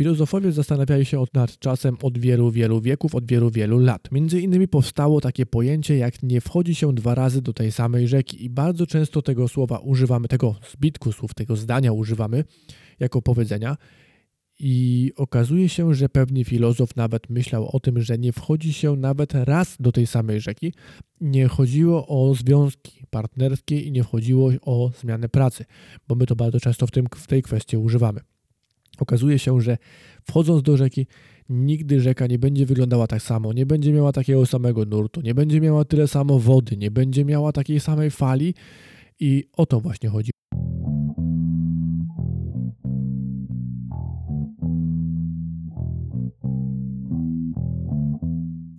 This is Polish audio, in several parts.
Filozofowie zastanawiali się nad czasem od wielu, wielu wieków, od wielu, wielu lat. Między innymi powstało takie pojęcie jak nie wchodzi się dwa razy do tej samej rzeki i bardzo często tego słowa używamy, tego zbitku słów, tego zdania używamy jako powiedzenia. I okazuje się, że pewnie filozof nawet myślał o tym, że nie wchodzi się nawet raz do tej samej rzeki. Nie chodziło o związki partnerskie i nie chodziło o zmianę pracy, bo my to bardzo często w, tym, w tej kwestii używamy. Okazuje się, że wchodząc do rzeki, nigdy rzeka nie będzie wyglądała tak samo, nie będzie miała takiego samego nurtu, nie będzie miała tyle samo wody, nie będzie miała takiej samej fali i o to właśnie chodzi.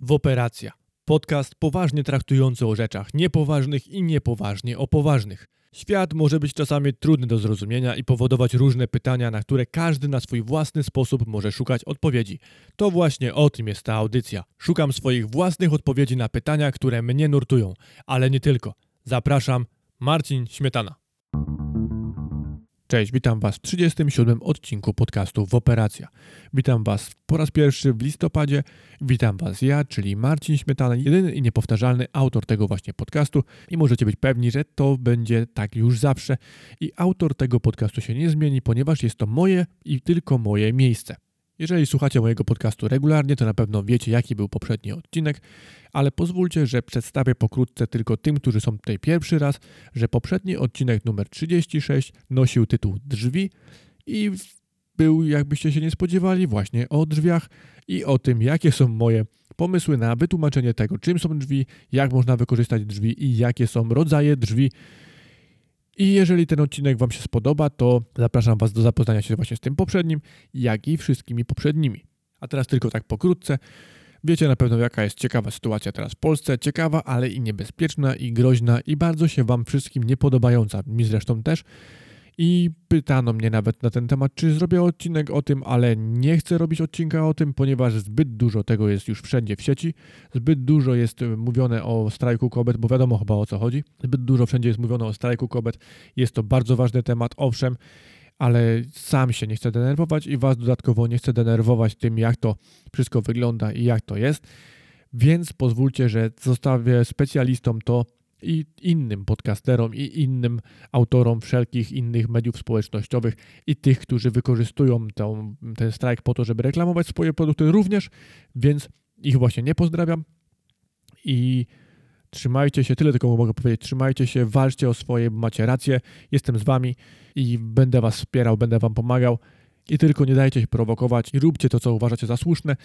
W operacja. Podcast poważnie traktujący o rzeczach niepoważnych i niepoważnie o poważnych. Świat może być czasami trudny do zrozumienia i powodować różne pytania, na które każdy na swój własny sposób może szukać odpowiedzi. To właśnie o tym jest ta audycja. Szukam swoich własnych odpowiedzi na pytania, które mnie nurtują, ale nie tylko. Zapraszam, Marcin Śmietana. Cześć, witam Was w 37 odcinku podcastu w Operacja. Witam Was po raz pierwszy w listopadzie. Witam Was ja, czyli Marcin Śmietana, jedyny i niepowtarzalny autor tego właśnie podcastu i możecie być pewni, że to będzie tak już zawsze i autor tego podcastu się nie zmieni, ponieważ jest to moje i tylko moje miejsce. Jeżeli słuchacie mojego podcastu regularnie, to na pewno wiecie, jaki był poprzedni odcinek, ale pozwólcie, że przedstawię pokrótce tylko tym, którzy są tutaj pierwszy raz, że poprzedni odcinek numer 36 nosił tytuł Drzwi i był, jakbyście się nie spodziewali, właśnie o drzwiach i o tym, jakie są moje pomysły na wytłumaczenie tego, czym są drzwi, jak można wykorzystać drzwi i jakie są rodzaje drzwi i jeżeli ten odcinek Wam się spodoba, to zapraszam Was do zapoznania się właśnie z tym poprzednim, jak i wszystkimi poprzednimi. A teraz tylko tak pokrótce. Wiecie na pewno, jaka jest ciekawa sytuacja teraz w Polsce. Ciekawa, ale i niebezpieczna, i groźna, i bardzo się Wam wszystkim niepodobająca. Mi zresztą też. I pytano mnie nawet na ten temat, czy zrobię odcinek o tym, ale nie chcę robić odcinka o tym, ponieważ zbyt dużo tego jest już wszędzie w sieci. Zbyt dużo jest mówione o strajku kobiet, bo wiadomo chyba o co chodzi. Zbyt dużo wszędzie jest mówione o strajku kobiet. Jest to bardzo ważny temat, owszem, ale sam się nie chcę denerwować i Was dodatkowo nie chcę denerwować tym, jak to wszystko wygląda i jak to jest. Więc pozwólcie, że zostawię specjalistom to, i innym podcasterom i innym autorom wszelkich innych mediów społecznościowych i tych, którzy wykorzystują tą, ten strajk po to, żeby reklamować swoje produkty również, więc ich właśnie nie pozdrawiam. I trzymajcie się, tyle tylko mogę powiedzieć, trzymajcie się, walczcie o swoje, macie rację, jestem z wami i będę was wspierał, będę wam pomagał. I tylko nie dajcie się prowokować i róbcie to, co uważacie za słuszne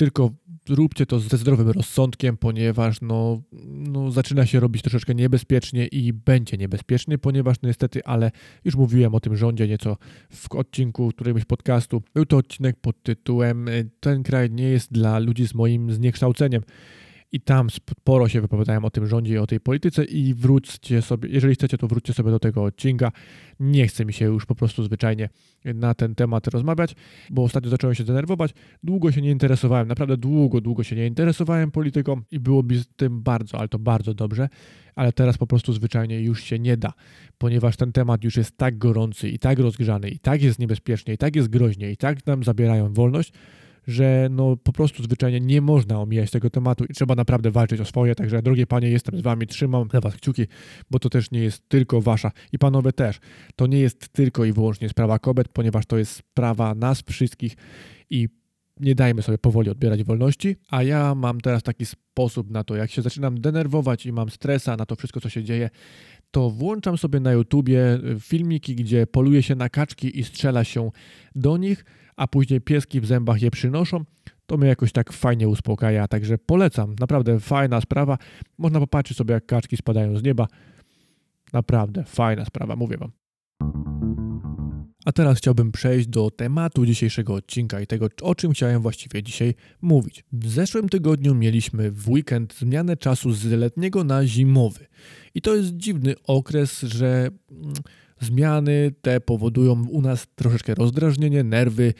tylko róbcie to ze zdrowym rozsądkiem, ponieważ no, no, zaczyna się robić troszeczkę niebezpiecznie i będzie niebezpiecznie, ponieważ no niestety, ale już mówiłem o tym rządzie nieco w odcinku któregoś podcastu. Był to odcinek pod tytułem Ten kraj nie jest dla ludzi z moim zniekształceniem i tam sporo się wypowiadałem o tym rządzie i o tej polityce i wróćcie sobie, jeżeli chcecie, to wróćcie sobie do tego odcinka. Nie chce mi się już po prostu zwyczajnie na ten temat rozmawiać, bo ostatnio zacząłem się denerwować. Długo się nie interesowałem, naprawdę długo, długo się nie interesowałem polityką i byłoby z tym bardzo, ale to bardzo dobrze, ale teraz po prostu zwyczajnie już się nie da, ponieważ ten temat już jest tak gorący i tak rozgrzany i tak jest niebezpiecznie i tak jest groźnie i tak nam zabierają wolność, że no po prostu zwyczajnie nie można omijać tego tematu i trzeba naprawdę walczyć o swoje. Także drogie panie, jestem z wami, trzymam za was kciuki, bo to też nie jest tylko wasza i panowie też. To nie jest tylko i wyłącznie sprawa kobiet, ponieważ to jest sprawa nas wszystkich i nie dajmy sobie powoli odbierać wolności, a ja mam teraz taki sposób na to, jak się zaczynam denerwować i mam stresa na to wszystko, co się dzieje, to włączam sobie na YouTubie filmiki, gdzie poluje się na kaczki i strzela się do nich, a później pieski w zębach je przynoszą, to mnie jakoś tak fajnie uspokaja. Także polecam, naprawdę fajna sprawa. Można popatrzeć sobie, jak kaczki spadają z nieba. Naprawdę fajna sprawa, mówię Wam. A teraz chciałbym przejść do tematu dzisiejszego odcinka i tego, o czym chciałem właściwie dzisiaj mówić. W zeszłym tygodniu mieliśmy w weekend zmianę czasu z letniego na zimowy. I to jest dziwny okres, że mm, zmiany te powodują u nas troszeczkę rozdrażnienie, nerwy,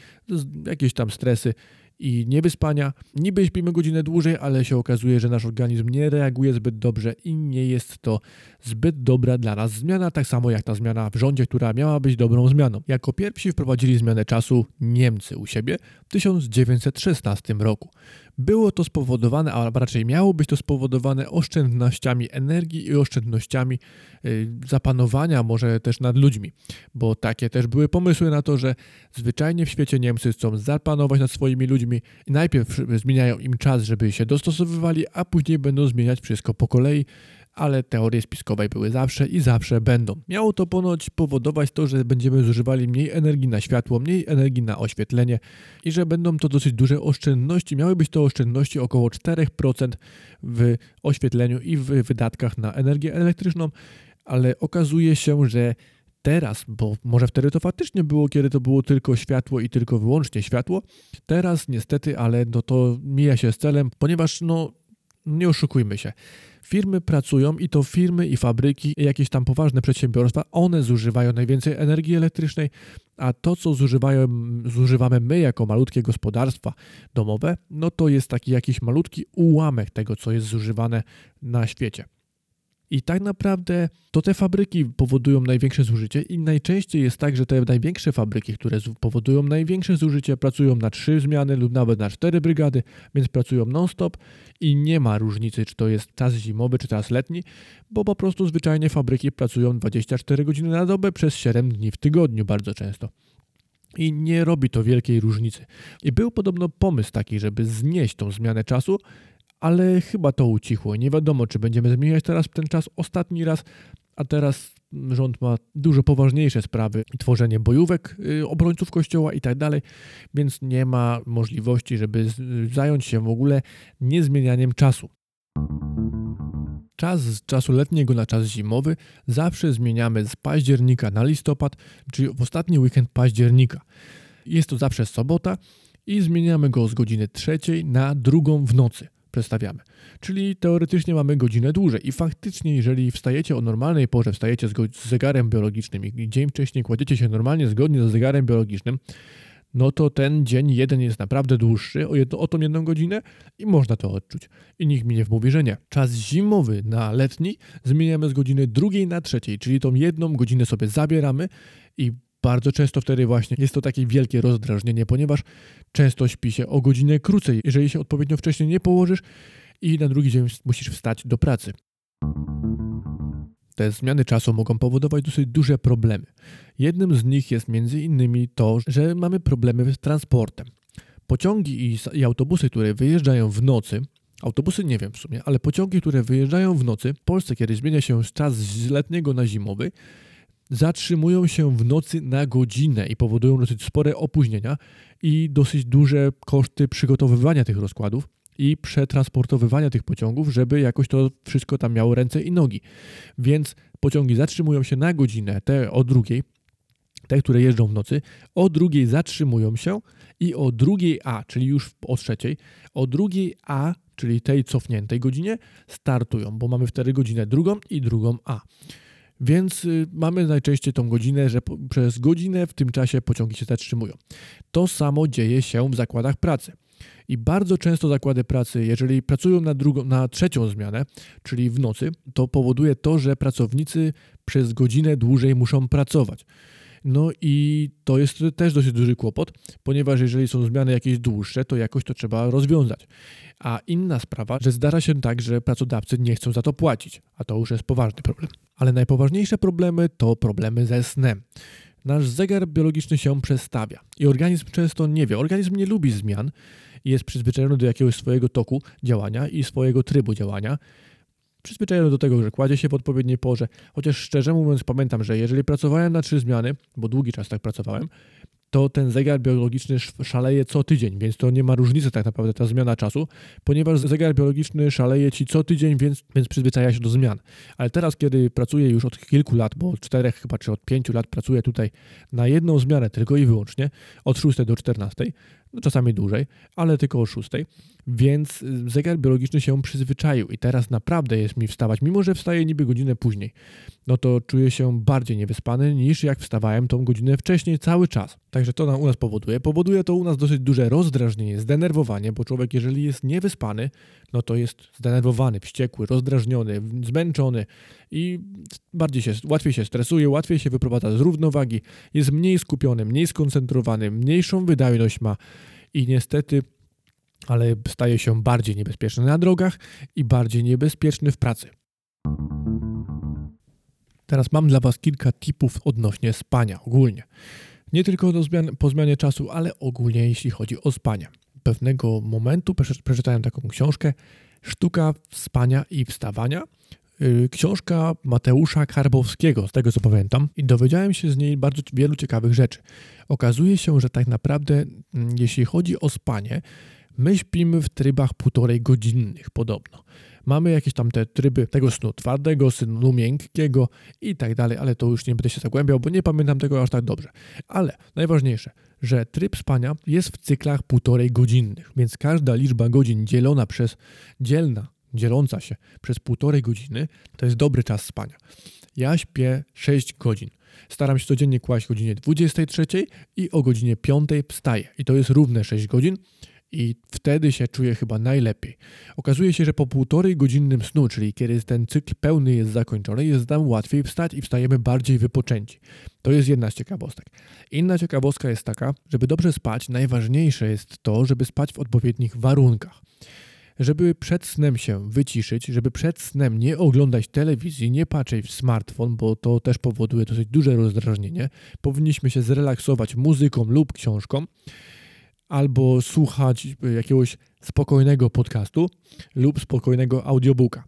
jakieś tam stresy i niewyspania. Niby śpimy godzinę dłużej, ale się okazuje, że nasz organizm nie reaguje zbyt dobrze i nie jest to zbyt dobra dla nas zmiana, tak samo jak ta zmiana w rządzie, która miała być dobrą zmianą. Jako pierwsi wprowadzili zmianę czasu Niemcy u siebie w 1916 roku. Było to spowodowane, a raczej miało być to spowodowane oszczędnościami energii i oszczędnościami y, zapanowania może też nad ludźmi, bo takie też były pomysły na to, że zwyczajnie w świecie Niemcy chcą zapanować nad swoimi ludźmi i najpierw zmieniają im czas, żeby się dostosowywali, a później będą zmieniać wszystko po kolei, ale teorie spiskowe były zawsze i zawsze będą. Miało to ponoć powodować to, że będziemy zużywali mniej energii na światło, mniej energii na oświetlenie i że będą to dosyć duże oszczędności. Miały być to oszczędności około 4% w oświetleniu i w wydatkach na energię elektryczną, ale okazuje się, że teraz, bo może wtedy to faktycznie było, kiedy to było tylko światło i tylko wyłącznie światło, teraz niestety, ale no to mija się z celem, ponieważ no nie oszukujmy się. Firmy pracują i to firmy i fabryki, i jakieś tam poważne przedsiębiorstwa, one zużywają najwięcej energii elektrycznej, a to, co zużywają, zużywamy my jako malutkie gospodarstwa domowe, no to jest taki jakiś malutki ułamek tego, co jest zużywane na świecie. I tak naprawdę to te fabryki powodują największe zużycie i najczęściej jest tak, że te największe fabryki, które powodują największe zużycie, pracują na trzy zmiany lub nawet na cztery brygady, więc pracują non-stop i nie ma różnicy, czy to jest czas zimowy, czy czas letni, bo po prostu zwyczajnie fabryki pracują 24 godziny na dobę przez 7 dni w tygodniu bardzo często. I nie robi to wielkiej różnicy. I był podobno pomysł taki, żeby znieść tą zmianę czasu, ale chyba to ucichło. Nie wiadomo, czy będziemy zmieniać teraz ten czas ostatni raz, a teraz rząd ma dużo poważniejsze sprawy, tworzenie bojówek y, obrońców kościoła i tak dalej, więc nie ma możliwości, żeby zająć się w ogóle niezmienianiem czasu. Czas z czasu letniego na czas zimowy zawsze zmieniamy z października na listopad, czyli w ostatni weekend października. Jest to zawsze sobota i zmieniamy go z godziny trzeciej na drugą w nocy przestawiamy. Czyli teoretycznie mamy godzinę dłużej i faktycznie, jeżeli wstajecie o normalnej porze, wstajecie z, z zegarem biologicznym i dzień wcześniej kładziecie się normalnie zgodnie z zegarem biologicznym, no to ten dzień jeden jest naprawdę dłuższy o, jedno, o tą jedną godzinę i można to odczuć. I nikt mi nie wmówi, że nie. Czas zimowy na letni zmieniamy z godziny drugiej na trzeciej, czyli tą jedną godzinę sobie zabieramy i bardzo często wtedy właśnie jest to takie wielkie rozdrażnienie, ponieważ często śpi się o godzinę krócej, jeżeli się odpowiednio wcześniej nie położysz i na drugi dzień musisz wstać do pracy. Te zmiany czasu mogą powodować dosyć duże problemy. Jednym z nich jest innymi to, że mamy problemy z transportem. Pociągi i, autobusy, które wyjeżdżają w nocy, autobusy nie wiem w sumie, ale pociągi, które wyjeżdżają w nocy, w Polsce, kiedy zmienia się czas z letniego na zimowy, zatrzymują się w nocy na godzinę i powodują dosyć spore opóźnienia i dosyć duże koszty przygotowywania tych rozkładów i przetransportowywania tych pociągów, żeby jakoś to wszystko tam miało ręce i nogi. Więc pociągi zatrzymują się na godzinę, te o drugiej, te, które jeżdżą w nocy, o drugiej zatrzymują się i o drugiej A, czyli już o trzeciej, o drugiej A, czyli tej cofniętej godzinie, startują, bo mamy wtedy godzinę drugą i drugą A. Więc y, mamy najczęściej tą godzinę, że przez godzinę w tym czasie pociągi się zatrzymują. To samo dzieje się w zakładach pracy. I bardzo często zakłady pracy, jeżeli pracują na, drugą, na trzecią zmianę, czyli w nocy, to powoduje to, że pracownicy przez godzinę dłużej muszą pracować. No i to jest też dosyć duży kłopot, ponieważ jeżeli są zmiany jakieś dłuższe, to jakoś to trzeba rozwiązać. A inna sprawa, że zdarza się tak, że pracodawcy nie chcą za to płacić, a to już jest poważny problem. Ale najpoważniejsze problemy to problemy ze snem. Nasz zegar biologiczny się przestawia i organizm często nie wie. Organizm nie lubi zmian jest przyzwyczajony do jakiegoś swojego toku działania i swojego trybu działania przyzwyczajony do tego, że kładzie się w odpowiedniej porze. Chociaż szczerze mówiąc, pamiętam, że jeżeli pracowałem na trzy zmiany, bo długi czas tak pracowałem, to ten zegar biologiczny szaleje co tydzień, więc to nie ma różnicy tak naprawdę ta zmiana czasu, ponieważ zegar biologiczny szaleje ci co tydzień, więc, więc przyzwyczaja się do zmian. Ale teraz, kiedy pracuję już od kilku lat, bo od czterech chyba czy od pięciu lat pracuję tutaj na jedną zmianę tylko i wyłącznie, od 6 do 14, no czasami dłużej, ale tylko o 6, więc zegar biologiczny się przyzwyczaił i teraz naprawdę jest mi wstawać, mimo że wstaję niby godzinę później, no to czuję się bardziej niewyspany niż jak wstawałem tą godzinę wcześniej cały czas. Także to u nas powoduje. Powoduje to u nas dosyć duże rozdrażnienie, zdenerwowanie, bo człowiek jeżeli jest niewyspany, no to jest zdenerwowany, wściekły, rozdrażniony, zmęczony i bardziej się, łatwiej się stresuje, łatwiej się wyprowadza z równowagi, jest mniej skupiony, mniej skoncentrowany, mniejszą wydajność ma i niestety ale staje się bardziej niebezpieczny na drogach i bardziej niebezpieczny w pracy. Teraz mam dla Was kilka tipów odnośnie spania ogólnie. Nie tylko do zmian, po zmianie czasu, ale ogólnie jeśli chodzi o spanie. Pewnego momentu przeczytałem taką książkę Sztuka spania i wstawania. Y, książka Mateusza Karbowskiego, z tego co pamiętam, i dowiedziałem się z niej bardzo wielu ciekawych rzeczy. Okazuje się, że tak naprawdę, mm, jeśli chodzi o spanie, My śpimy w trybach półtorej godzinnych podobno. Mamy jakieś tam te tryby tego snu twardego, snu miękkiego i tak dalej, ale to już nie będę się zagłębiał, bo nie pamiętam tego aż tak dobrze. Ale najważniejsze, że tryb spania jest w cyklach półtorej godzinnych, więc każda liczba godzin dzielona przez dzielna, dzieląca się przez półtorej godziny to jest dobry czas spania. Ja śpię 6 godzin. Staram się codziennie kłaść o godzinie 23 i o godzinie 5 wstaję. I to jest równe 6 godzin i wtedy się czuję chyba najlepiej. Okazuje się, że po półtorej godzinnym snu, czyli kiedy ten cykl pełny jest zakończony, jest nam łatwiej wstać i wstajemy bardziej wypoczęci. To jest jedna z ciekawostek. Inna ciekawostka jest taka, żeby dobrze spać, najważniejsze jest to, żeby spać w odpowiednich warunkach. Żeby przed snem się wyciszyć, żeby przed snem nie oglądać telewizji, nie patrzeć w smartfon, bo to też powoduje dosyć duże rozdrażnienie, powinniśmy się zrelaksować muzyką lub książką albo słuchać jakiegoś spokojnego podcastu lub spokojnego audiobooka.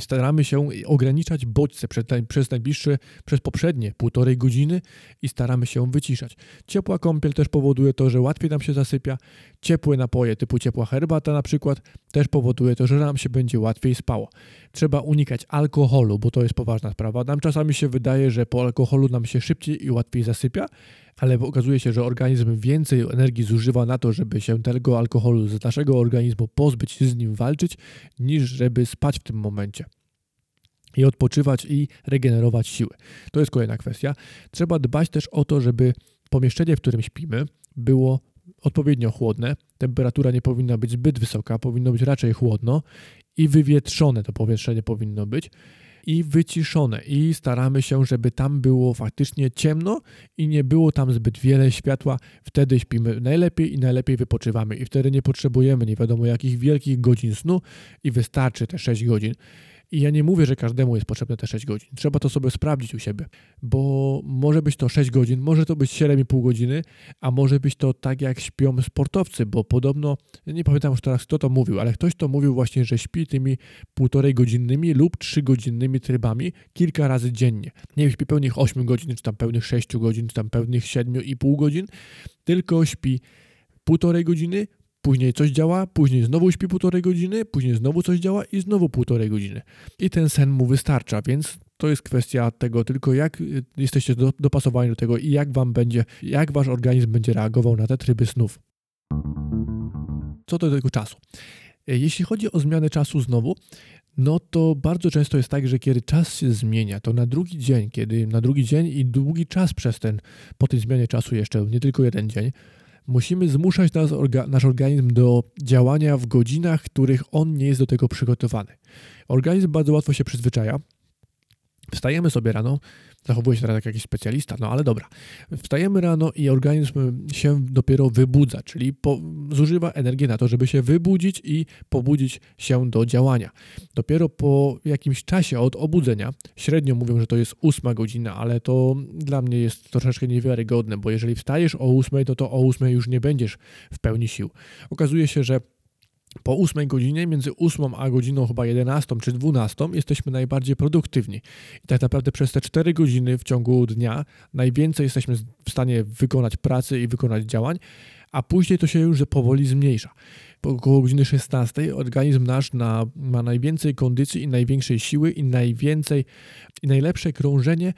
Staramy się ograniczać bodźce przez, najbliższe, przez poprzednie półtorej godziny i staramy się wyciszać. Ciepła kąpiel też powoduje to, że łatwiej nam się zasypia. Ciepłe napoje typu ciepła herbata na przykład też powoduje to, że nam się będzie łatwiej spało. Trzeba unikać alkoholu, bo to jest poważna sprawa. Nam czasami się wydaje, że po alkoholu nam się szybciej i łatwiej zasypia, ale okazuje się, że organizm więcej energii zużywa na to, żeby się tego alkoholu z naszego organizmu pozbyć, z nim walczyć, niż żeby spać w tym momencie i odpoczywać i regenerować siły. To jest kolejna kwestia. Trzeba dbać też o to, żeby pomieszczenie, w którym śpimy, było odpowiednio chłodne. Temperatura nie powinna być zbyt wysoka, powinno być raczej chłodno i wywietrzone to pomieszczenie powinno być i wyciszone i staramy się, żeby tam było faktycznie ciemno i nie było tam zbyt wiele światła. Wtedy śpimy najlepiej i najlepiej wypoczywamy i wtedy nie potrzebujemy nie wiadomo jakich wielkich godzin snu i wystarczy te 6 godzin. I ja nie mówię, że każdemu jest potrzebne te 6 godzin. Trzeba to sobie sprawdzić u siebie, bo może być to 6 godzin, może to być 7,5 godziny, a może być to tak jak śpią sportowcy, bo podobno, nie pamiętam już teraz kto to mówił, ale ktoś to mówił właśnie, że śpi tymi półtorej godzinnymi lub 3 godzinnymi trybami kilka razy dziennie. Nie śpi pełnych 8 godzin, czy tam pełnych 6 godzin, czy tam pełnych 7,5 godzin, tylko śpi półtorej godziny, Później coś działa, później znowu śpi półtorej godziny, później znowu coś działa i znowu półtorej godziny. I ten sen mu wystarcza, więc to jest kwestia tego tylko, jak y, jesteście do, dopasowani do tego i jak wam będzie, jak wasz organizm będzie reagował na te tryby snów. Co do tego czasu. E, jeśli chodzi o zmianę czasu znowu, no to bardzo często jest tak, że kiedy czas się zmienia, to na drugi dzień, kiedy na drugi dzień i długi czas przez ten, po tej zmianie czasu jeszcze, nie tylko jeden dzień, Musimy zmuszać nas, orga, nasz organizm do działania w godzinach, których on nie jest do tego przygotowany. Organizm bardzo łatwo się przyzwyczaja. Wstajemy sobie rano, zachowuje się teraz jak jakiś specjalista, no ale dobra. Wstajemy rano i organizm się dopiero wybudza, czyli po, zużywa energię na to, żeby się wybudzić i pobudzić się do działania. Dopiero po jakimś czasie od obudzenia, średnio mówią, że to jest ósma godzina, ale to dla mnie jest troszeczkę niewiarygodne, bo jeżeli wstajesz o ósmej, no to o ósmej już nie będziesz w pełni sił. Okazuje się, że po 8 godzinie, między 8 a godziną chyba 11 czy 12 jesteśmy najbardziej produktywni. I tak naprawdę przez te 4 godziny w ciągu dnia najwięcej jesteśmy w stanie wykonać pracy i wykonać działań, a później to się już powoli zmniejsza. Około godziny 16 organizm nasz na, ma najwięcej kondycji i największej siły i najwięcej i najlepsze krążenie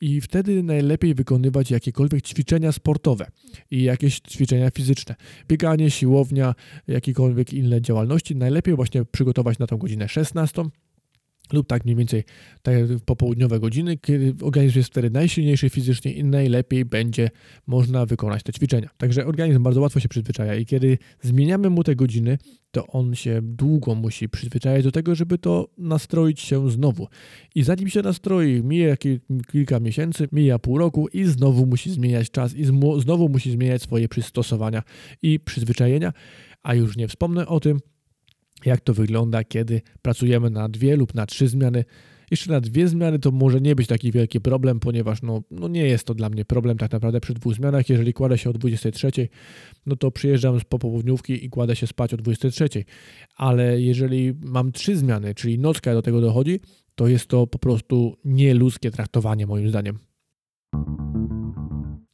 i wtedy najlepiej wykonywać jakiekolwiek ćwiczenia sportowe i jakieś ćwiczenia fizyczne. Bieganie, siłownia, jakiekolwiek inne działalności. Najlepiej właśnie przygotować na tą godzinę 16 lub tak mniej więcej tak popołudniowe godziny, kiedy organizm jest wtedy najsilniejszy fizycznie i najlepiej będzie można wykonać te ćwiczenia. Także organizm bardzo łatwo się przyzwyczaja i kiedy zmieniamy mu te godziny, to on się długo musi przyzwyczajać do tego, żeby to nastroić się znowu. I zanim się nastroi, mija kilka miesięcy, mija pół roku i znowu musi zmieniać czas i znowu musi zmieniać swoje przystosowania i przyzwyczajenia, a już nie wspomnę o tym, jak to wygląda, kiedy pracujemy na dwie lub na trzy zmiany. Jeszcze na dwie zmiany to może nie być taki wielki problem, ponieważ no, no nie jest to dla mnie problem tak naprawdę przy dwóch zmianach. Jeżeli kładę się o 23, no to przyjeżdżam z popołudniówki i kładę się spać o 23. Ale jeżeli mam trzy zmiany, czyli nocka do tego dochodzi, to jest to po prostu nieludzkie traktowanie moim zdaniem.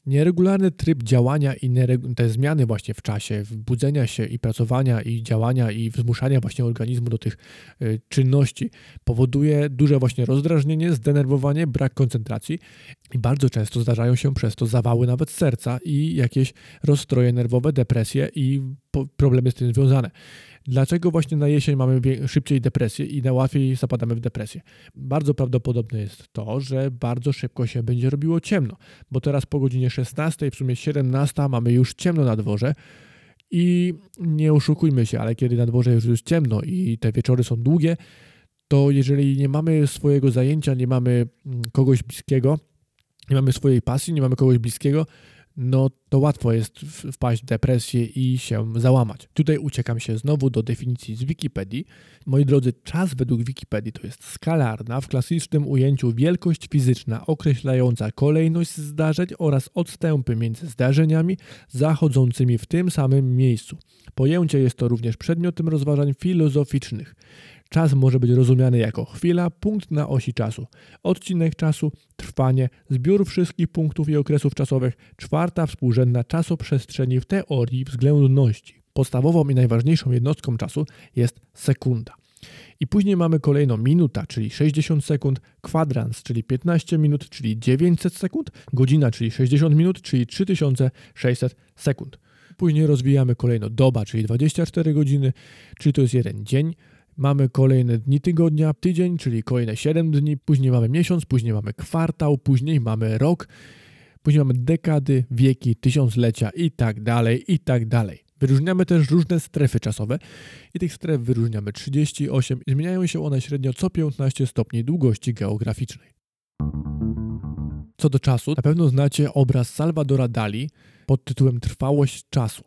Nieregularny tryb działania i te zmiany właśnie w czasie, budzenia się i pracowania i działania i zmuszania właśnie organizmu do tych y, czynności powoduje duże właśnie rozdrażnienie, zdenerwowanie, brak koncentracji i bardzo często zdarzają się przez to zawały nawet serca i jakieś rozstroje nerwowe, depresje i problemy z tym związane. Dlaczego właśnie na jesień mamy szybciej depresję i najłatwiej zapadamy w depresję? Bardzo prawdopodobne jest to, że bardzo szybko się będzie robiło ciemno, bo teraz po godzinie 16, w sumie 17 mamy już ciemno na dworze. I nie oszukujmy się, ale kiedy na dworze już jest ciemno i te wieczory są długie, to jeżeli nie mamy swojego zajęcia, nie mamy mm, kogoś bliskiego, nie mamy swojej pasji, nie mamy kogoś bliskiego, no to łatwo jest wpaść w depresję i się załamać. Tutaj uciekam się znowu do definicji z Wikipedii. Moi drodzy, czas według Wikipedii to jest skalarna, w klasycznym ujęciu wielkość fizyczna określająca kolejność zdarzeń oraz odstępy między zdarzeniami zachodzącymi w tym samym miejscu. Pojęcie jest to również przedmiotem rozważań filozoficznych. Czas może być rozumiany jako chwila, punkt na osi czasu, odcinek czasu, trwanie, zbiór wszystkich punktów i okresów czasowych, czwarta współrzędna czasoprzestrzeni w teorii względności. Podstawową i najważniejszą jednostką czasu jest sekunda. I później mamy kolejno minuta, czyli 60 sekund, kwadrans, czyli 15 minut, czyli 900 sekund, godzina, czyli 60 minut, czyli 3600 sekund. Później rozwijamy kolejno doba, czyli 24 godziny, czyli to jest jeden dzień. Mamy kolejne dni tygodnia, tydzień, czyli kolejne 7 dni, później mamy miesiąc, później mamy kwartał, później mamy rok, później mamy dekady, wieki, tysiąclecia i tak dalej, i tak dalej. Wyróżniamy też różne strefy czasowe i tych stref wyróżniamy 38 i zmieniają się one średnio co 15 stopni długości geograficznej. Co do czasu, na pewno znacie obraz Salvadora Dali pod tytułem Trwałość czasu.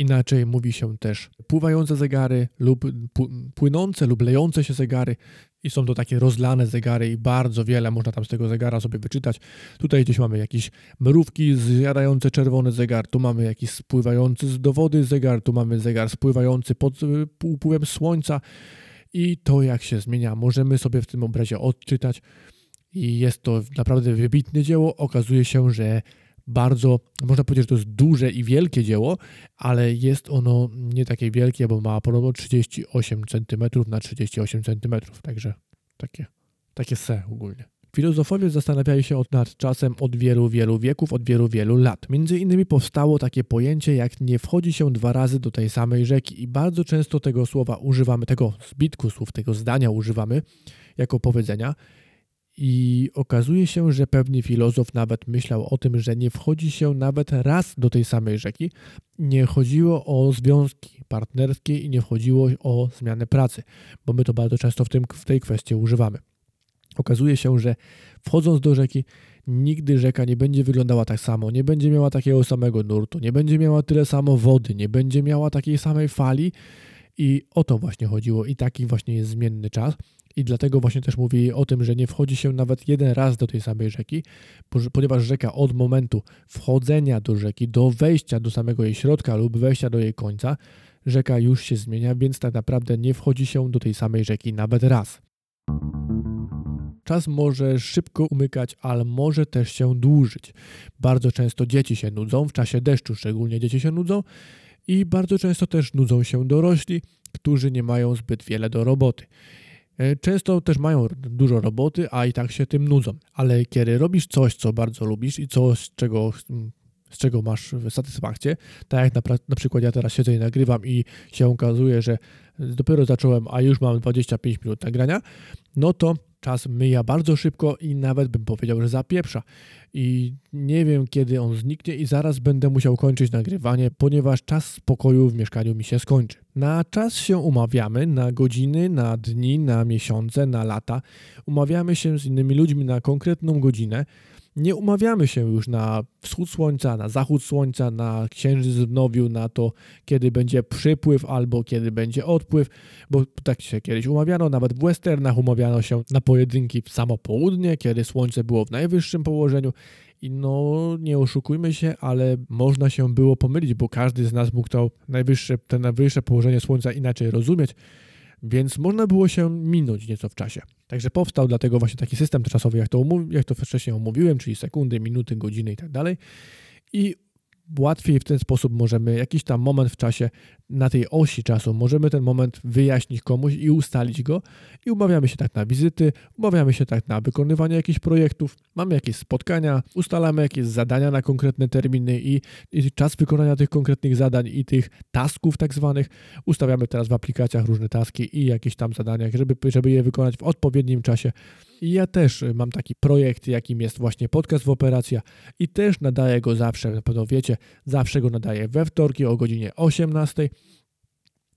Inaczej mówi się też pływające zegary lub płynące lub lejące się zegary i są to takie rozlane zegary i bardzo wiele można tam z tego zegara sobie wyczytać. Tutaj gdzieś mamy jakieś mrówki zjadające czerwony zegar, tu mamy jakiś spływający do wody zegar, tu mamy zegar spływający pod y, upływem słońca i to jak się zmienia możemy sobie w tym obrazie odczytać i jest to naprawdę wybitne dzieło. Okazuje się, że bardzo, można powiedzieć, że to jest duże i wielkie dzieło, ale jest ono nie takie wielkie, bo ma podobno 38 cm na 38 cm, także takie, takie se ogólnie. Filozofowie zastanawiali się nad czasem od wielu, wielu wieków, od wielu, wielu lat. Między innymi powstało takie pojęcie, jak nie wchodzi się dwa razy do tej samej rzeki i bardzo często tego słowa używamy, tego zbitku słów, tego zdania używamy jako powiedzenia, i okazuje się, że pewnie filozof nawet myślał o tym, że nie wchodzi się nawet raz do tej samej rzeki. Nie chodziło o związki partnerskie i nie chodziło o zmianę pracy, bo my to bardzo często w, tym, w tej kwestii używamy. Okazuje się, że wchodząc do rzeki, nigdy rzeka nie będzie wyglądała tak samo, nie będzie miała takiego samego nurtu, nie będzie miała tyle samo wody, nie będzie miała takiej samej fali. I o to właśnie chodziło, i taki właśnie jest zmienny czas. I dlatego właśnie też mówi o tym, że nie wchodzi się nawet jeden raz do tej samej rzeki, ponieważ rzeka od momentu wchodzenia do rzeki, do wejścia do samego jej środka lub wejścia do jej końca, rzeka już się zmienia, więc tak naprawdę nie wchodzi się do tej samej rzeki nawet raz. Czas może szybko umykać, ale może też się dłużyć. Bardzo często dzieci się nudzą, w czasie deszczu szczególnie dzieci się nudzą i bardzo często też nudzą się dorośli, którzy nie mają zbyt wiele do roboty. E, często też mają dużo roboty, a i tak się tym nudzą. Ale kiedy robisz coś, co bardzo lubisz i coś, czego z czego masz satysfakcję. Tak jak na, na, przykład ja teraz siedzę i nagrywam i się okazuje, że dopiero zacząłem, a już mam 25 minut nagrania, no to czas myja bardzo szybko i nawet bym powiedział, że zapieprza. I nie wiem, kiedy on zniknie i zaraz będę musiał kończyć nagrywanie, ponieważ czas spokoju w mieszkaniu mi się skończy. Na czas się umawiamy, na godziny, na dni, na miesiące, na lata. Umawiamy się z innymi ludźmi na konkretną godzinę, nie umawiamy się już na wschód słońca, na zachód słońca, na księżyc w nowiu, na to, kiedy będzie przypływ albo kiedy będzie odpływ, bo tak się kiedyś umawiano, nawet w westernach umawiano się na pojedynki w samo południe, kiedy słońce było w najwyższym położeniu. I no, nie oszukujmy się, ale można się było pomylić, bo każdy z nas mógł to najwyższe, te najwyższe położenie słońca inaczej rozumieć więc można było się minąć nieco w czasie. Także powstał dlatego właśnie taki system czasowy, jak to, jak to wcześniej omówiłem, czyli sekundy, minuty, godziny i tak łatwiej w ten sposób możemy jakiś tam moment w czasie na tej osi czasu, możemy ten moment wyjaśnić komuś i ustalić go i umawiamy się tak na wizyty, umawiamy się tak na wykonywanie jakichś projektów, mamy jakieś spotkania, ustalamy jakieś zadania na konkretne terminy i, i czas wykonania tych konkretnych zadań i tych tasków tak zwanych. Ustawiamy teraz w aplikacjach różne taski i jakieś tam zadania, żeby, żeby je wykonać w odpowiednim czasie. Ja też mam taki projekt, jakim jest właśnie podcast w Operacja i też nadaję go zawsze, na pewno wiecie, zawsze go nadaję we wtorki o godzinie 18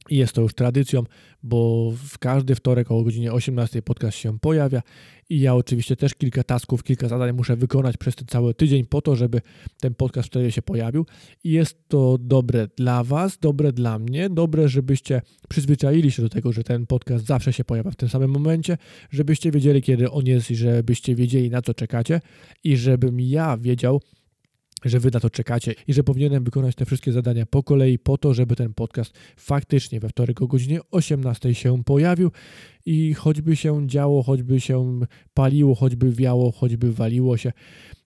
i jest to już tradycją, bo w każdy wtorek o godzinie 18 podcast się pojawia i ja oczywiście też kilka tasków, kilka zadań muszę wykonać przez ten cały tydzień po to, żeby ten podcast wtedy się pojawił. I jest to dobre dla Was, dobre dla mnie, dobre, żebyście przyzwyczaili się do tego, że ten podcast zawsze się pojawia w tym samym momencie, żebyście wiedzieli, kiedy on jest i żebyście wiedzieli, na co czekacie i żebym ja wiedział, że wy na to czekacie i że powinienem wykonać te wszystkie zadania po kolei po to, żeby ten podcast faktycznie we wtorek o godzinie 18 się pojawił i choćby się działo, choćby się paliło, choćby wiało, choćby waliło się,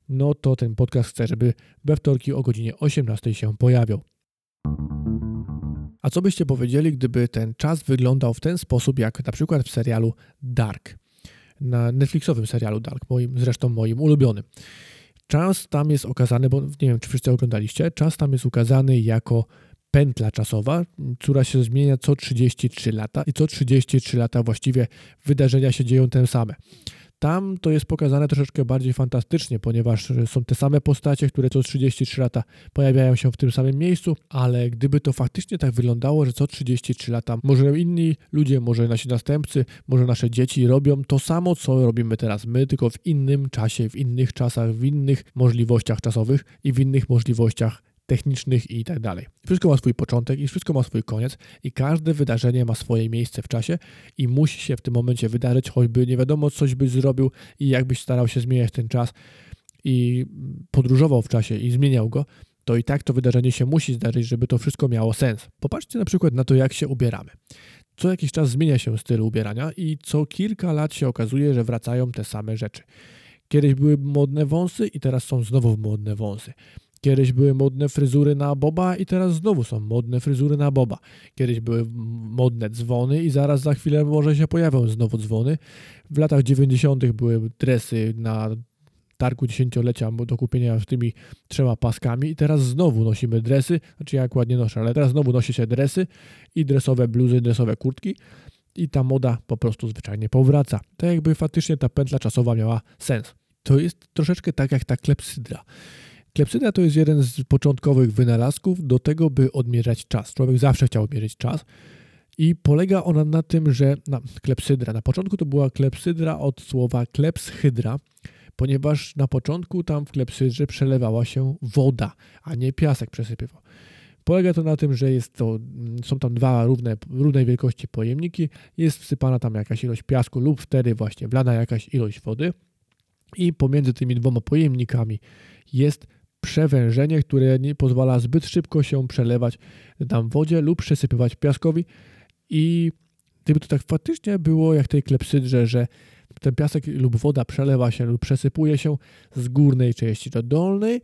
no to ten podcast chcę, żeby we wtorki o godzinie 18 się pojawiał. A co byście powiedzieli, gdyby ten czas wyglądał w ten sposób, jak na przykład w serialu Dark, na Netflixowym serialu Dark, moim, zresztą moim ulubionym. Czas tam jest okazany, bo nie wiem, czy wszyscy oglądaliście, czas tam jest ukazany jako pętla czasowa, która się zmienia co 33 lata i co 33 lata właściwie wydarzenia się dzieją te same. Tam to jest pokazane troszeczkę bardziej fantastycznie, ponieważ są te same postacie, które co 33 lata pojawiają się w tym samym miejscu, ale gdyby to faktycznie tak wyglądało, że co 33 lata może inni ludzie, może nasi następcy, może nasze dzieci robią to samo, co robimy teraz my, tylko w innym czasie, w innych czasach, w innych możliwościach czasowych i w innych możliwościach technicznych i tak dalej. Wszystko ma swój początek i wszystko ma swój koniec i każde wydarzenie ma swoje miejsce w czasie i musi się w tym momencie wydarzyć, choćby nie wiadomo coś byś zrobił i jakbyś starał się zmieniać ten czas i podróżował w czasie i zmieniał go, to i tak to wydarzenie się musi zdarzyć, żeby to wszystko miało sens. Popatrzcie na przykład na to, jak się ubieramy. Co jakiś czas zmienia się styl ubierania i co kilka lat się okazuje, że wracają te same rzeczy. Kiedyś były modne wąsy i teraz są znowu modne wąsy. Kiedyś były modne fryzury na boba i teraz znowu są modne fryzury na boba. Kiedyś były modne dzwony i zaraz za chwilę może się pojawią znowu dzwony. W latach 90. były dresy na targu dziesięciolecia do kupienia z tymi trzema paskami i teraz znowu nosimy dresy, znaczy ja ładnie noszę, ale teraz znowu nosi się dresy i dresowe bluzy, dresowe kurtki i ta moda po prostu zwyczajnie powraca. Tak jakby faktycznie ta pętla czasowa miała sens. To jest troszeczkę tak jak ta klepsydra. Klepsyda to jest jeden z początkowych wynalazków do tego, by odmierzać czas. Człowiek zawsze chciał odmierzyć czas i polega ona na tym, że na, klepsydra, na początku to była klepsydra od słowa klepshydra, ponieważ na początku tam w klepsydrze przelewała się woda, a nie piasek przesypywał. Polega to na tym, że jest to, są tam dwa równe, równej wielkości pojemniki, jest wsypana tam jakaś ilość piasku lub wtedy właśnie wlana jakaś ilość wody i pomiędzy tymi dwoma pojemnikami jest przewężenie, które nie pozwala zbyt szybko się przelewać tam wodzie lub przesypywać piaskowi. I gdyby to tak faktycznie było jak tej klepsydrze, że ten piasek lub woda przelewa się lub przesypuje się z górnej części do dolnej,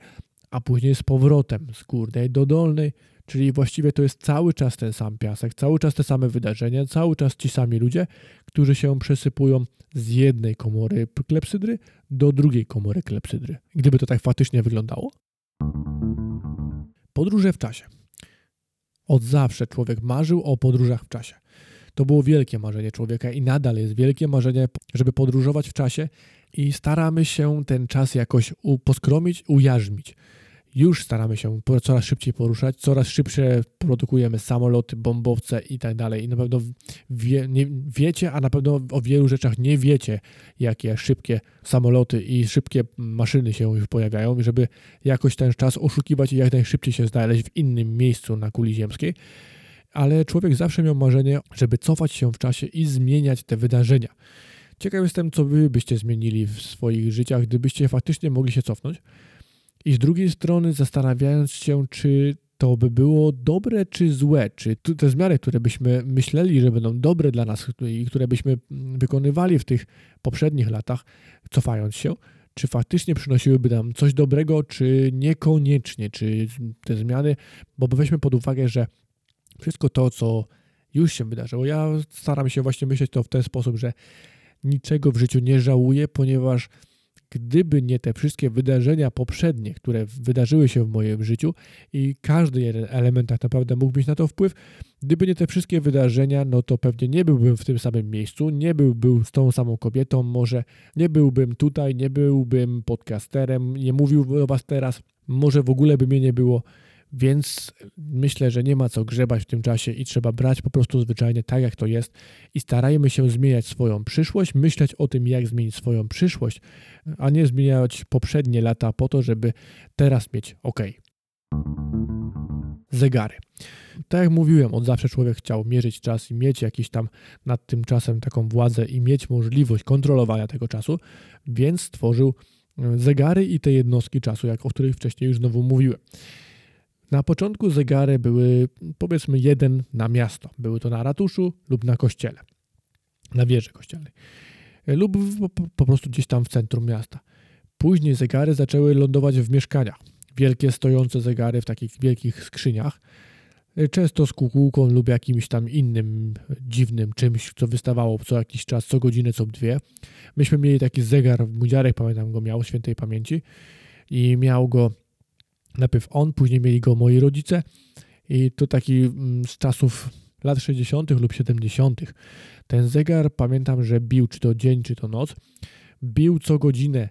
a później z powrotem z górnej do dolnej, czyli właściwie to jest cały czas ten sam piasek, cały czas te same wydarzenia, cały czas ci sami ludzie, którzy się przesypują z jednej komory klepsydry do drugiej komory klepsydry. Gdyby to tak faktycznie wyglądało? Podróże w czasie. Od zawsze człowiek marzył o podróżach w czasie. To było wielkie marzenie człowieka i nadal jest wielkie marzenie, żeby podróżować w czasie i staramy się ten czas jakoś poskromić, ujarzmić już staramy się coraz szybciej poruszać, coraz szybsze produkujemy samoloty, bombowce i tak dalej. I na pewno wie, nie, wiecie, a na pewno o wielu rzeczach nie wiecie, jakie szybkie samoloty i szybkie maszyny się już pojawiają, żeby jakoś ten czas oszukiwać i jak najszybciej się znaleźć w innym miejscu na kuli ziemskiej. Ale człowiek zawsze miał marzenie, żeby cofać się w czasie i zmieniać te wydarzenia. Ciekaw jestem, co wy byście zmienili w swoich życiach, gdybyście faktycznie mogli się cofnąć. I z drugiej strony zastanawiając się, czy to by było dobre czy złe, czy te zmiany, które byśmy myśleli, że będą dobre dla nas i które byśmy wykonywali w tych poprzednich latach, cofając się, czy faktycznie przynosiłyby nam coś dobrego, czy niekoniecznie, czy te zmiany, bo weźmy pod uwagę, że wszystko to, co już się wydarzyło, ja staram się właśnie myśleć to w ten sposób, że niczego w życiu nie żałuję, ponieważ gdyby nie te wszystkie wydarzenia poprzednie, które wydarzyły się w moim życiu i każdy jeden element tak naprawdę mógł mieć na to wpływ, gdyby nie te wszystkie wydarzenia, no to pewnie nie byłbym w tym samym miejscu, nie byłbym z tą samą kobietą, może nie byłbym tutaj, nie byłbym podcasterem, nie mówił do Was teraz, może w ogóle by mnie nie było. Więc myślę, że nie ma co grzebać w tym czasie i trzeba brać po prostu zwyczajnie tak, jak to jest i starajmy się zmieniać swoją przyszłość, myśleć o tym, jak zmienić swoją przyszłość, a nie zmieniać poprzednie lata po to, żeby teraz mieć ok. Zegary. Tak jak mówiłem, od zawsze człowiek chciał mierzyć czas i mieć jakiś tam nad tym czasem taką władzę i mieć możliwość kontrolowania tego czasu, więc stworzył zegary i te jednostki czasu, jak o których wcześniej już znowu mówiłem. Na początku zegary były powiedzmy jeden na miasto. Były to na ratuszu lub na kościele, na wieży kościelnej lub po prostu gdzieś tam w centrum miasta. Później zegary zaczęły lądować w mieszkaniach. Wielkie stojące zegary w takich wielkich skrzyniach, często z kukułką lub jakimś tam innym dziwnym czymś, co wystawało co jakiś czas, co godzinę, co dwie. Myśmy mieli taki zegar, mój dziarek pamiętam go miał, świętej pamięci i miał go Najpierw on, później mieli go moi rodzice i to taki mm, z czasów lat 60. lub 70. Ten zegar pamiętam, że bił czy to dzień, czy to noc. Bił co godzinę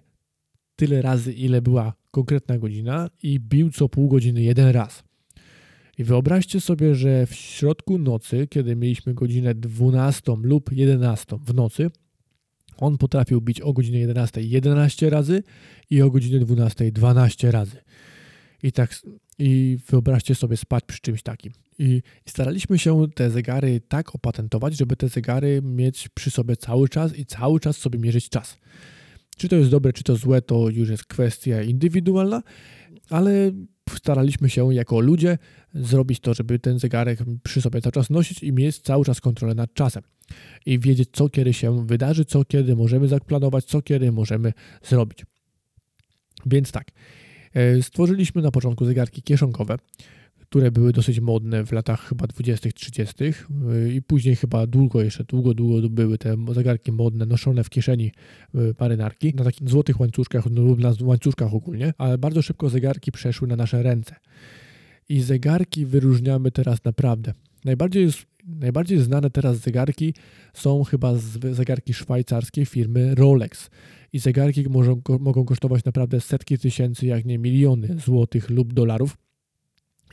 tyle razy, ile była konkretna godzina i bił co pół godziny jeden raz. I wyobraźcie sobie, że w środku nocy, kiedy mieliśmy godzinę 12 lub 11 w nocy, on potrafił bić o godzinie 11 11 razy i o godzinie 12 12 razy. I tak i wyobraźcie sobie spać przy czymś takim. I, I, staraliśmy się te zegary tak opatentować, żeby te zegary mieć przy sobie cały czas i cały czas sobie mierzyć czas. Czy to jest dobre, czy to złe, to już jest kwestia indywidualna, ale staraliśmy się jako ludzie zrobić to, żeby ten zegarek przy sobie cały czas nosić i mieć cały czas kontrolę nad czasem. I wiedzieć, co kiedy się wydarzy, co kiedy możemy zaplanować, co kiedy możemy zrobić. Więc tak, stworzyliśmy na początku zegarki kieszonkowe, które były dosyć modne w latach chyba 20., 30. E, i później chyba długo, jeszcze długo, długo były te zegarki modne, noszone w kieszeni e, marynarki, na takich złotych łańcuszkach no, lub na łańcuszkach ogólnie, ale bardzo szybko zegarki przeszły na nasze ręce. I zegarki wyróżniamy teraz naprawdę. Najbardziej, najbardziej znane teraz zegarki są chyba zegarki szwajcarskie firmy Rolex i zegarki mogą, mogą kosztować naprawdę setki tysięcy, jak nie miliony złotych lub dolarów.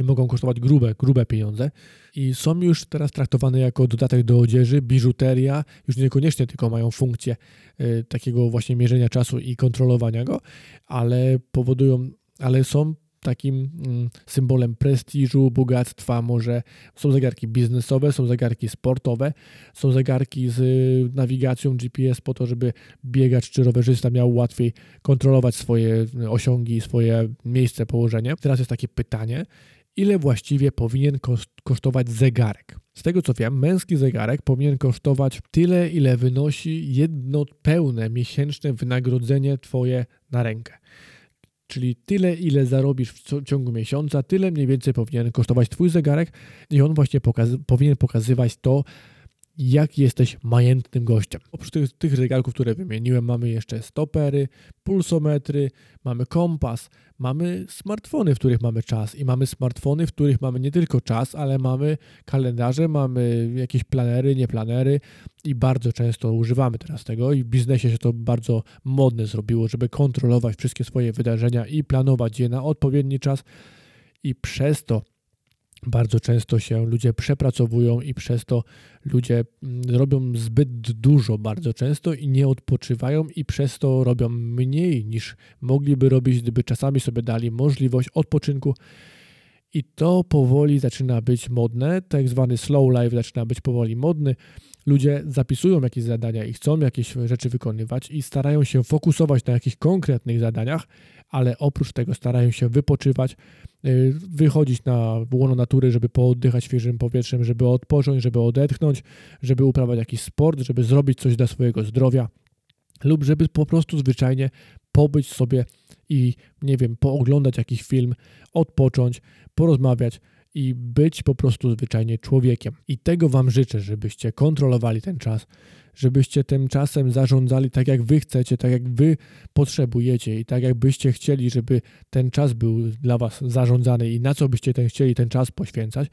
I mogą kosztować grube, grube pieniądze. I są już teraz traktowane jako dodatek do odzieży, biżuteria, już niekoniecznie tylko mają funkcję y, takiego właśnie mierzenia czasu i kontrolowania go, ale powodują, ale są takim mm, symbolem prestiżu, bogactwa. Może są zegarki biznesowe, są zegarki sportowe, są zegarki z y, nawigacją GPS po to, żeby biegacz czy rowerzysta miał łatwiej kontrolować swoje y, osiągi, swoje miejsce, położenie. Teraz jest takie pytanie, ile właściwie powinien kosztować zegarek? Z tego co wiem, męski zegarek powinien kosztować tyle, ile wynosi jedno pełne miesięczne wynagrodzenie Twoje na rękę. Czyli tyle, ile zarobisz w ciągu miesiąca, tyle mniej więcej powinien kosztować Twój zegarek i on właśnie pokaz powinien pokazywać to, jak jesteś majętnym gościem. Oprócz tych, tych zegarków, które wymieniłem, mamy jeszcze stopery, pulsometry, mamy kompas, mamy smartfony, w których mamy czas. I mamy smartfony, w których mamy nie tylko czas, ale mamy kalendarze, mamy jakieś planery, nieplanery i bardzo często używamy teraz tego. I w biznesie się to bardzo modne zrobiło, żeby kontrolować wszystkie swoje wydarzenia i planować je na odpowiedni czas. I przez to bardzo często się ludzie przepracowują i przez to ludzie mm, robią zbyt dużo bardzo często i nie odpoczywają i przez to robią mniej niż mogliby robić, gdyby czasami sobie dali możliwość odpoczynku. I to powoli zaczyna być modne, tak zwany slow life zaczyna być powoli modny. Ludzie zapisują jakieś zadania i chcą jakieś rzeczy wykonywać i starają się fokusować na jakichś konkretnych zadaniach, ale oprócz tego starają się wypoczywać, y, wychodzić na łono natury, żeby pooddychać świeżym powietrzem, żeby odpocząć, żeby odetchnąć, żeby uprawiać jakiś sport, żeby zrobić coś dla swojego zdrowia lub żeby po prostu zwyczajnie pobyć sobie i nie wiem, pooglądać jakiś film, odpocząć, porozmawiać i być po prostu zwyczajnie człowiekiem. I tego Wam życzę, żebyście kontrolowali ten czas, żebyście tym czasem zarządzali tak, jak wy chcecie, tak jak wy potrzebujecie i tak, jakbyście chcieli, żeby ten czas był dla was zarządzany i na co byście ten chcieli ten czas poświęcać.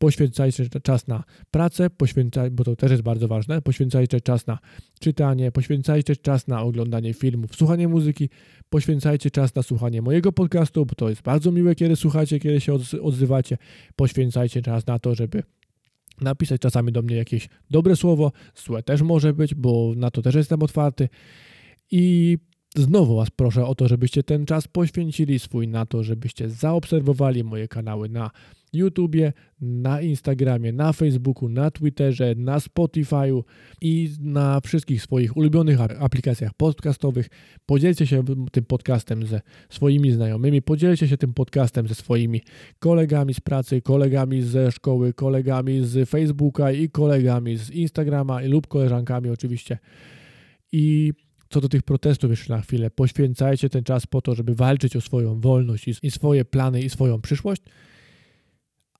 Poświęcajcie czas na pracę, poświęcaj, bo to też jest bardzo ważne, poświęcajcie czas na czytanie, poświęcajcie czas na oglądanie filmów, słuchanie muzyki, poświęcajcie czas na słuchanie mojego podcastu, bo to jest bardzo miłe, kiedy słuchacie, kiedy się odzywacie. Poświęcajcie czas na to, żeby napisać czasami do mnie jakieś dobre słowo, złe też może być, bo na to też jestem otwarty. I znowu Was proszę o to, żebyście ten czas poświęcili swój na to, żebyście zaobserwowali moje kanały na YouTubie, na Instagramie, na Facebooku, na Twitterze, na Spotify'u i na wszystkich swoich ulubionych aplikacjach podcastowych. Podzielcie się tym podcastem ze swoimi znajomymi, podzielcie się tym podcastem ze swoimi kolegami z pracy, kolegami ze szkoły, kolegami z Facebooka i kolegami z Instagrama lub koleżankami oczywiście. I co do tych protestów jeszcze na chwilę, poświęcajcie ten czas po to, żeby walczyć o swoją wolność i, swoje plany i swoją przyszłość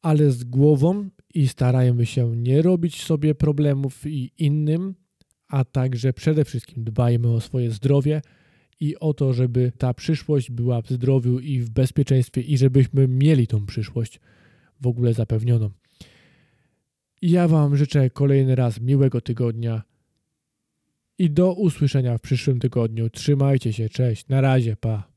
ale z głową i starajmy się nie robić sobie problemów i innym, a także przede wszystkim dbajmy o swoje zdrowie i o to, żeby ta przyszłość była w zdrowiu i w bezpieczeństwie i żebyśmy mieli tą przyszłość w ogóle zapewnioną. Ja Wam życzę kolejny raz miłego tygodnia i do usłyszenia w przyszłym tygodniu. Trzymajcie się, cześć, na razie, pa.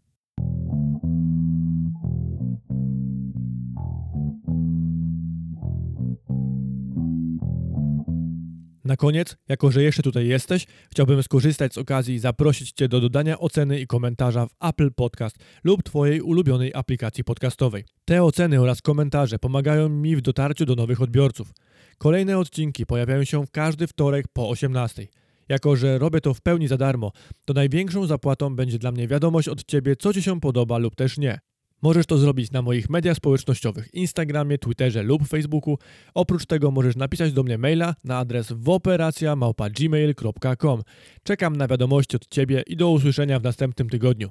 Na koniec, jako że jeszcze tutaj jesteś, chciałbym skorzystać z okazji i zaprosić Cię do dodania oceny i komentarza w Apple Podcast lub Twojej ulubionej aplikacji podcastowej. Te oceny oraz komentarze pomagają mi w dotarciu do nowych odbiorców. Kolejne odcinki pojawiają się w każdy wtorek po 18. Jako, że robię to w pełni za darmo, to największą zapłatą będzie dla mnie wiadomość od Ciebie, co Ci się podoba lub też nie. Możesz to zrobić na moich mediach społecznościowych, Instagramie, Twitterze lub Facebooku. Oprócz tego możesz napisać do mnie maila na adres wooperacja.gmail.com. Czekam na wiadomości od Ciebie i do usłyszenia w następnym tygodniu.